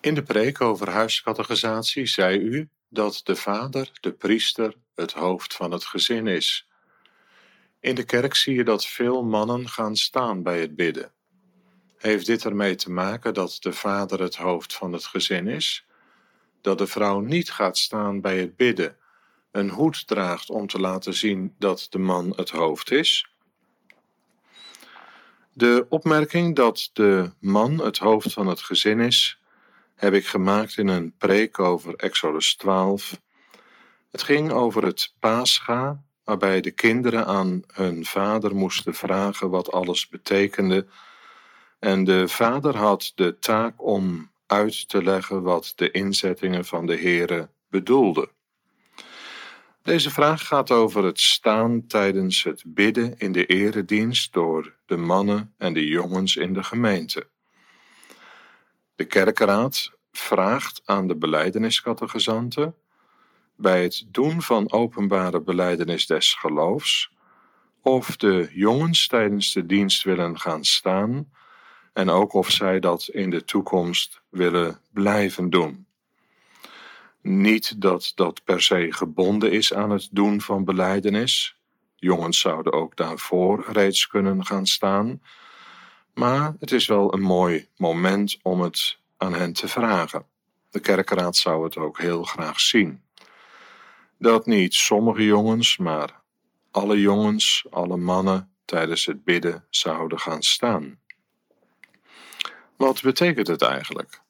In de preek over huiscategorisatie zei u dat de vader, de priester, het hoofd van het gezin is. In de kerk zie je dat veel mannen gaan staan bij het bidden. Heeft dit ermee te maken dat de vader het hoofd van het gezin is? Dat de vrouw niet gaat staan bij het bidden, een hoed draagt om te laten zien dat de man het hoofd is? De opmerking dat de man het hoofd van het gezin is, heb ik gemaakt in een preek over Exodus 12. Het ging over het Pascha, waarbij de kinderen aan hun vader moesten vragen wat alles betekende. En de vader had de taak om uit te leggen wat de inzettingen van de Here bedoelden. Deze vraag gaat over het staan tijdens het bidden in de eredienst door de mannen en de jongens in de gemeente. De kerkraad vraagt aan de belijdeniscategorisanten bij het doen van openbare beleidenis des geloofs of de jongens tijdens de dienst willen gaan staan en ook of zij dat in de toekomst willen blijven doen. Niet dat dat per se gebonden is aan het doen van beleidenis. Jongens zouden ook daarvoor reeds kunnen gaan staan. Maar het is wel een mooi moment om het aan hen te vragen. De kerkraad zou het ook heel graag zien. Dat niet sommige jongens, maar alle jongens, alle mannen tijdens het bidden zouden gaan staan. Wat betekent het eigenlijk?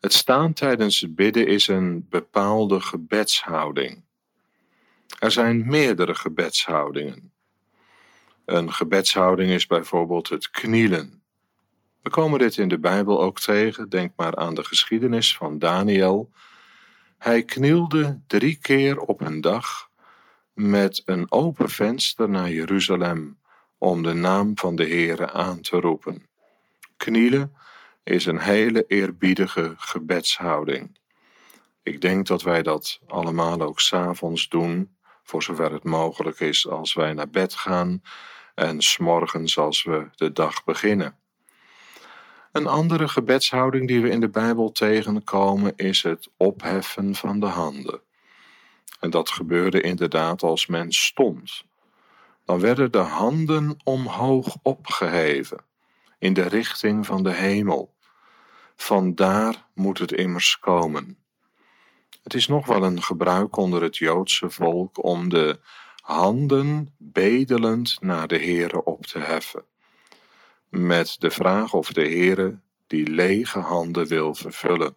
Het staan tijdens het bidden is een bepaalde gebedshouding. Er zijn meerdere gebedshoudingen. Een gebedshouding is bijvoorbeeld het knielen. We komen dit in de Bijbel ook tegen. Denk maar aan de geschiedenis van Daniel. Hij knielde drie keer op een dag met een open venster naar Jeruzalem om de naam van de Heere aan te roepen. Knielen is een hele eerbiedige gebedshouding. Ik denk dat wij dat allemaal ook s'avonds doen, voor zover het mogelijk is als wij naar bed gaan en s'morgens als we de dag beginnen. Een andere gebedshouding die we in de Bijbel tegenkomen is het opheffen van de handen. En dat gebeurde inderdaad als men stond. Dan werden de handen omhoog opgeheven in de richting van de hemel. Vandaar moet het immers komen. Het is nog wel een gebruik onder het Joodse volk om de handen bedelend naar de Heere op te heffen met de vraag of de Heere die lege handen wil vervullen.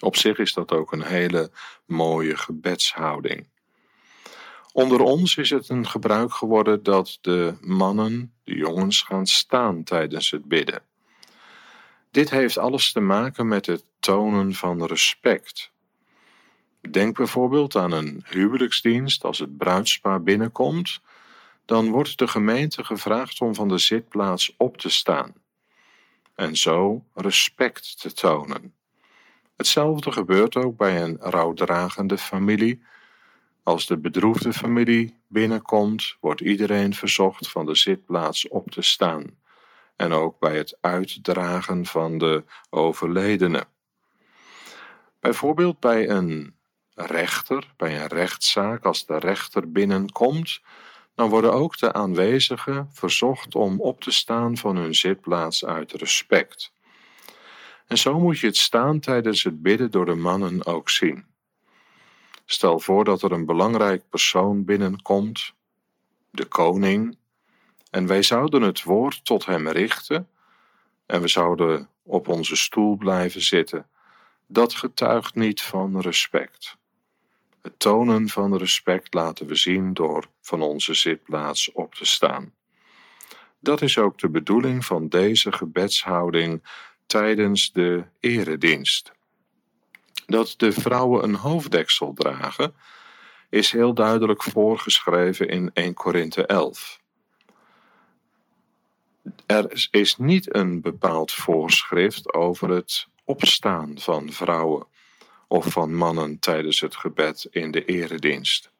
Op zich is dat ook een hele mooie gebedshouding. Onder ons is het een gebruik geworden dat de mannen, de jongens, gaan staan tijdens het bidden. Dit heeft alles te maken met het tonen van respect. Denk bijvoorbeeld aan een huwelijksdienst als het bruidspaar binnenkomt dan wordt de gemeente gevraagd om van de zitplaats op te staan en zo respect te tonen. Hetzelfde gebeurt ook bij een rouwdragende familie. Als de bedroefde familie binnenkomt, wordt iedereen verzocht van de zitplaats op te staan, en ook bij het uitdragen van de overledene. Bijvoorbeeld bij een rechter, bij een rechtszaak, als de rechter binnenkomt, dan worden ook de aanwezigen verzocht om op te staan van hun zitplaats uit respect. En zo moet je het staan tijdens het bidden door de mannen ook zien. Stel voor dat er een belangrijk persoon binnenkomt, de koning, en wij zouden het woord tot hem richten en we zouden op onze stoel blijven zitten. Dat getuigt niet van respect. Het tonen van respect laten we zien door van onze zitplaats op te staan. Dat is ook de bedoeling van deze gebedshouding tijdens de eredienst. Dat de vrouwen een hoofddeksel dragen, is heel duidelijk voorgeschreven in 1 Korinthe 11. Er is niet een bepaald voorschrift over het opstaan van vrouwen of van mannen tijdens het gebed in de eredienst.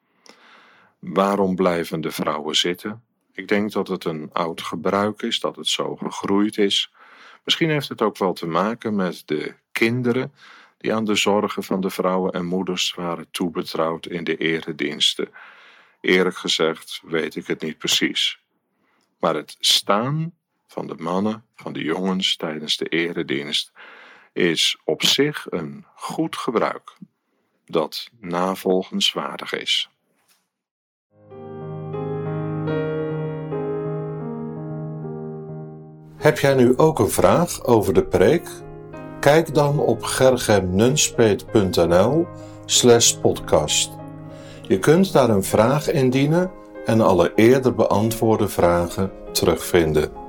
Waarom blijven de vrouwen zitten? Ik denk dat het een oud gebruik is, dat het zo gegroeid is. Misschien heeft het ook wel te maken met de kinderen die aan de zorgen van de vrouwen en moeders waren toebetrouwd in de erediensten. Eerlijk gezegd weet ik het niet precies. Maar het staan van de mannen, van de jongens tijdens de eredienst, is op zich een goed gebruik dat navolgenswaardig is. Heb jij nu ook een vraag over de preek? Kijk dan op gergemnunspeet.nl slash podcast. Je kunt daar een vraag indienen en alle eerder beantwoorde vragen terugvinden.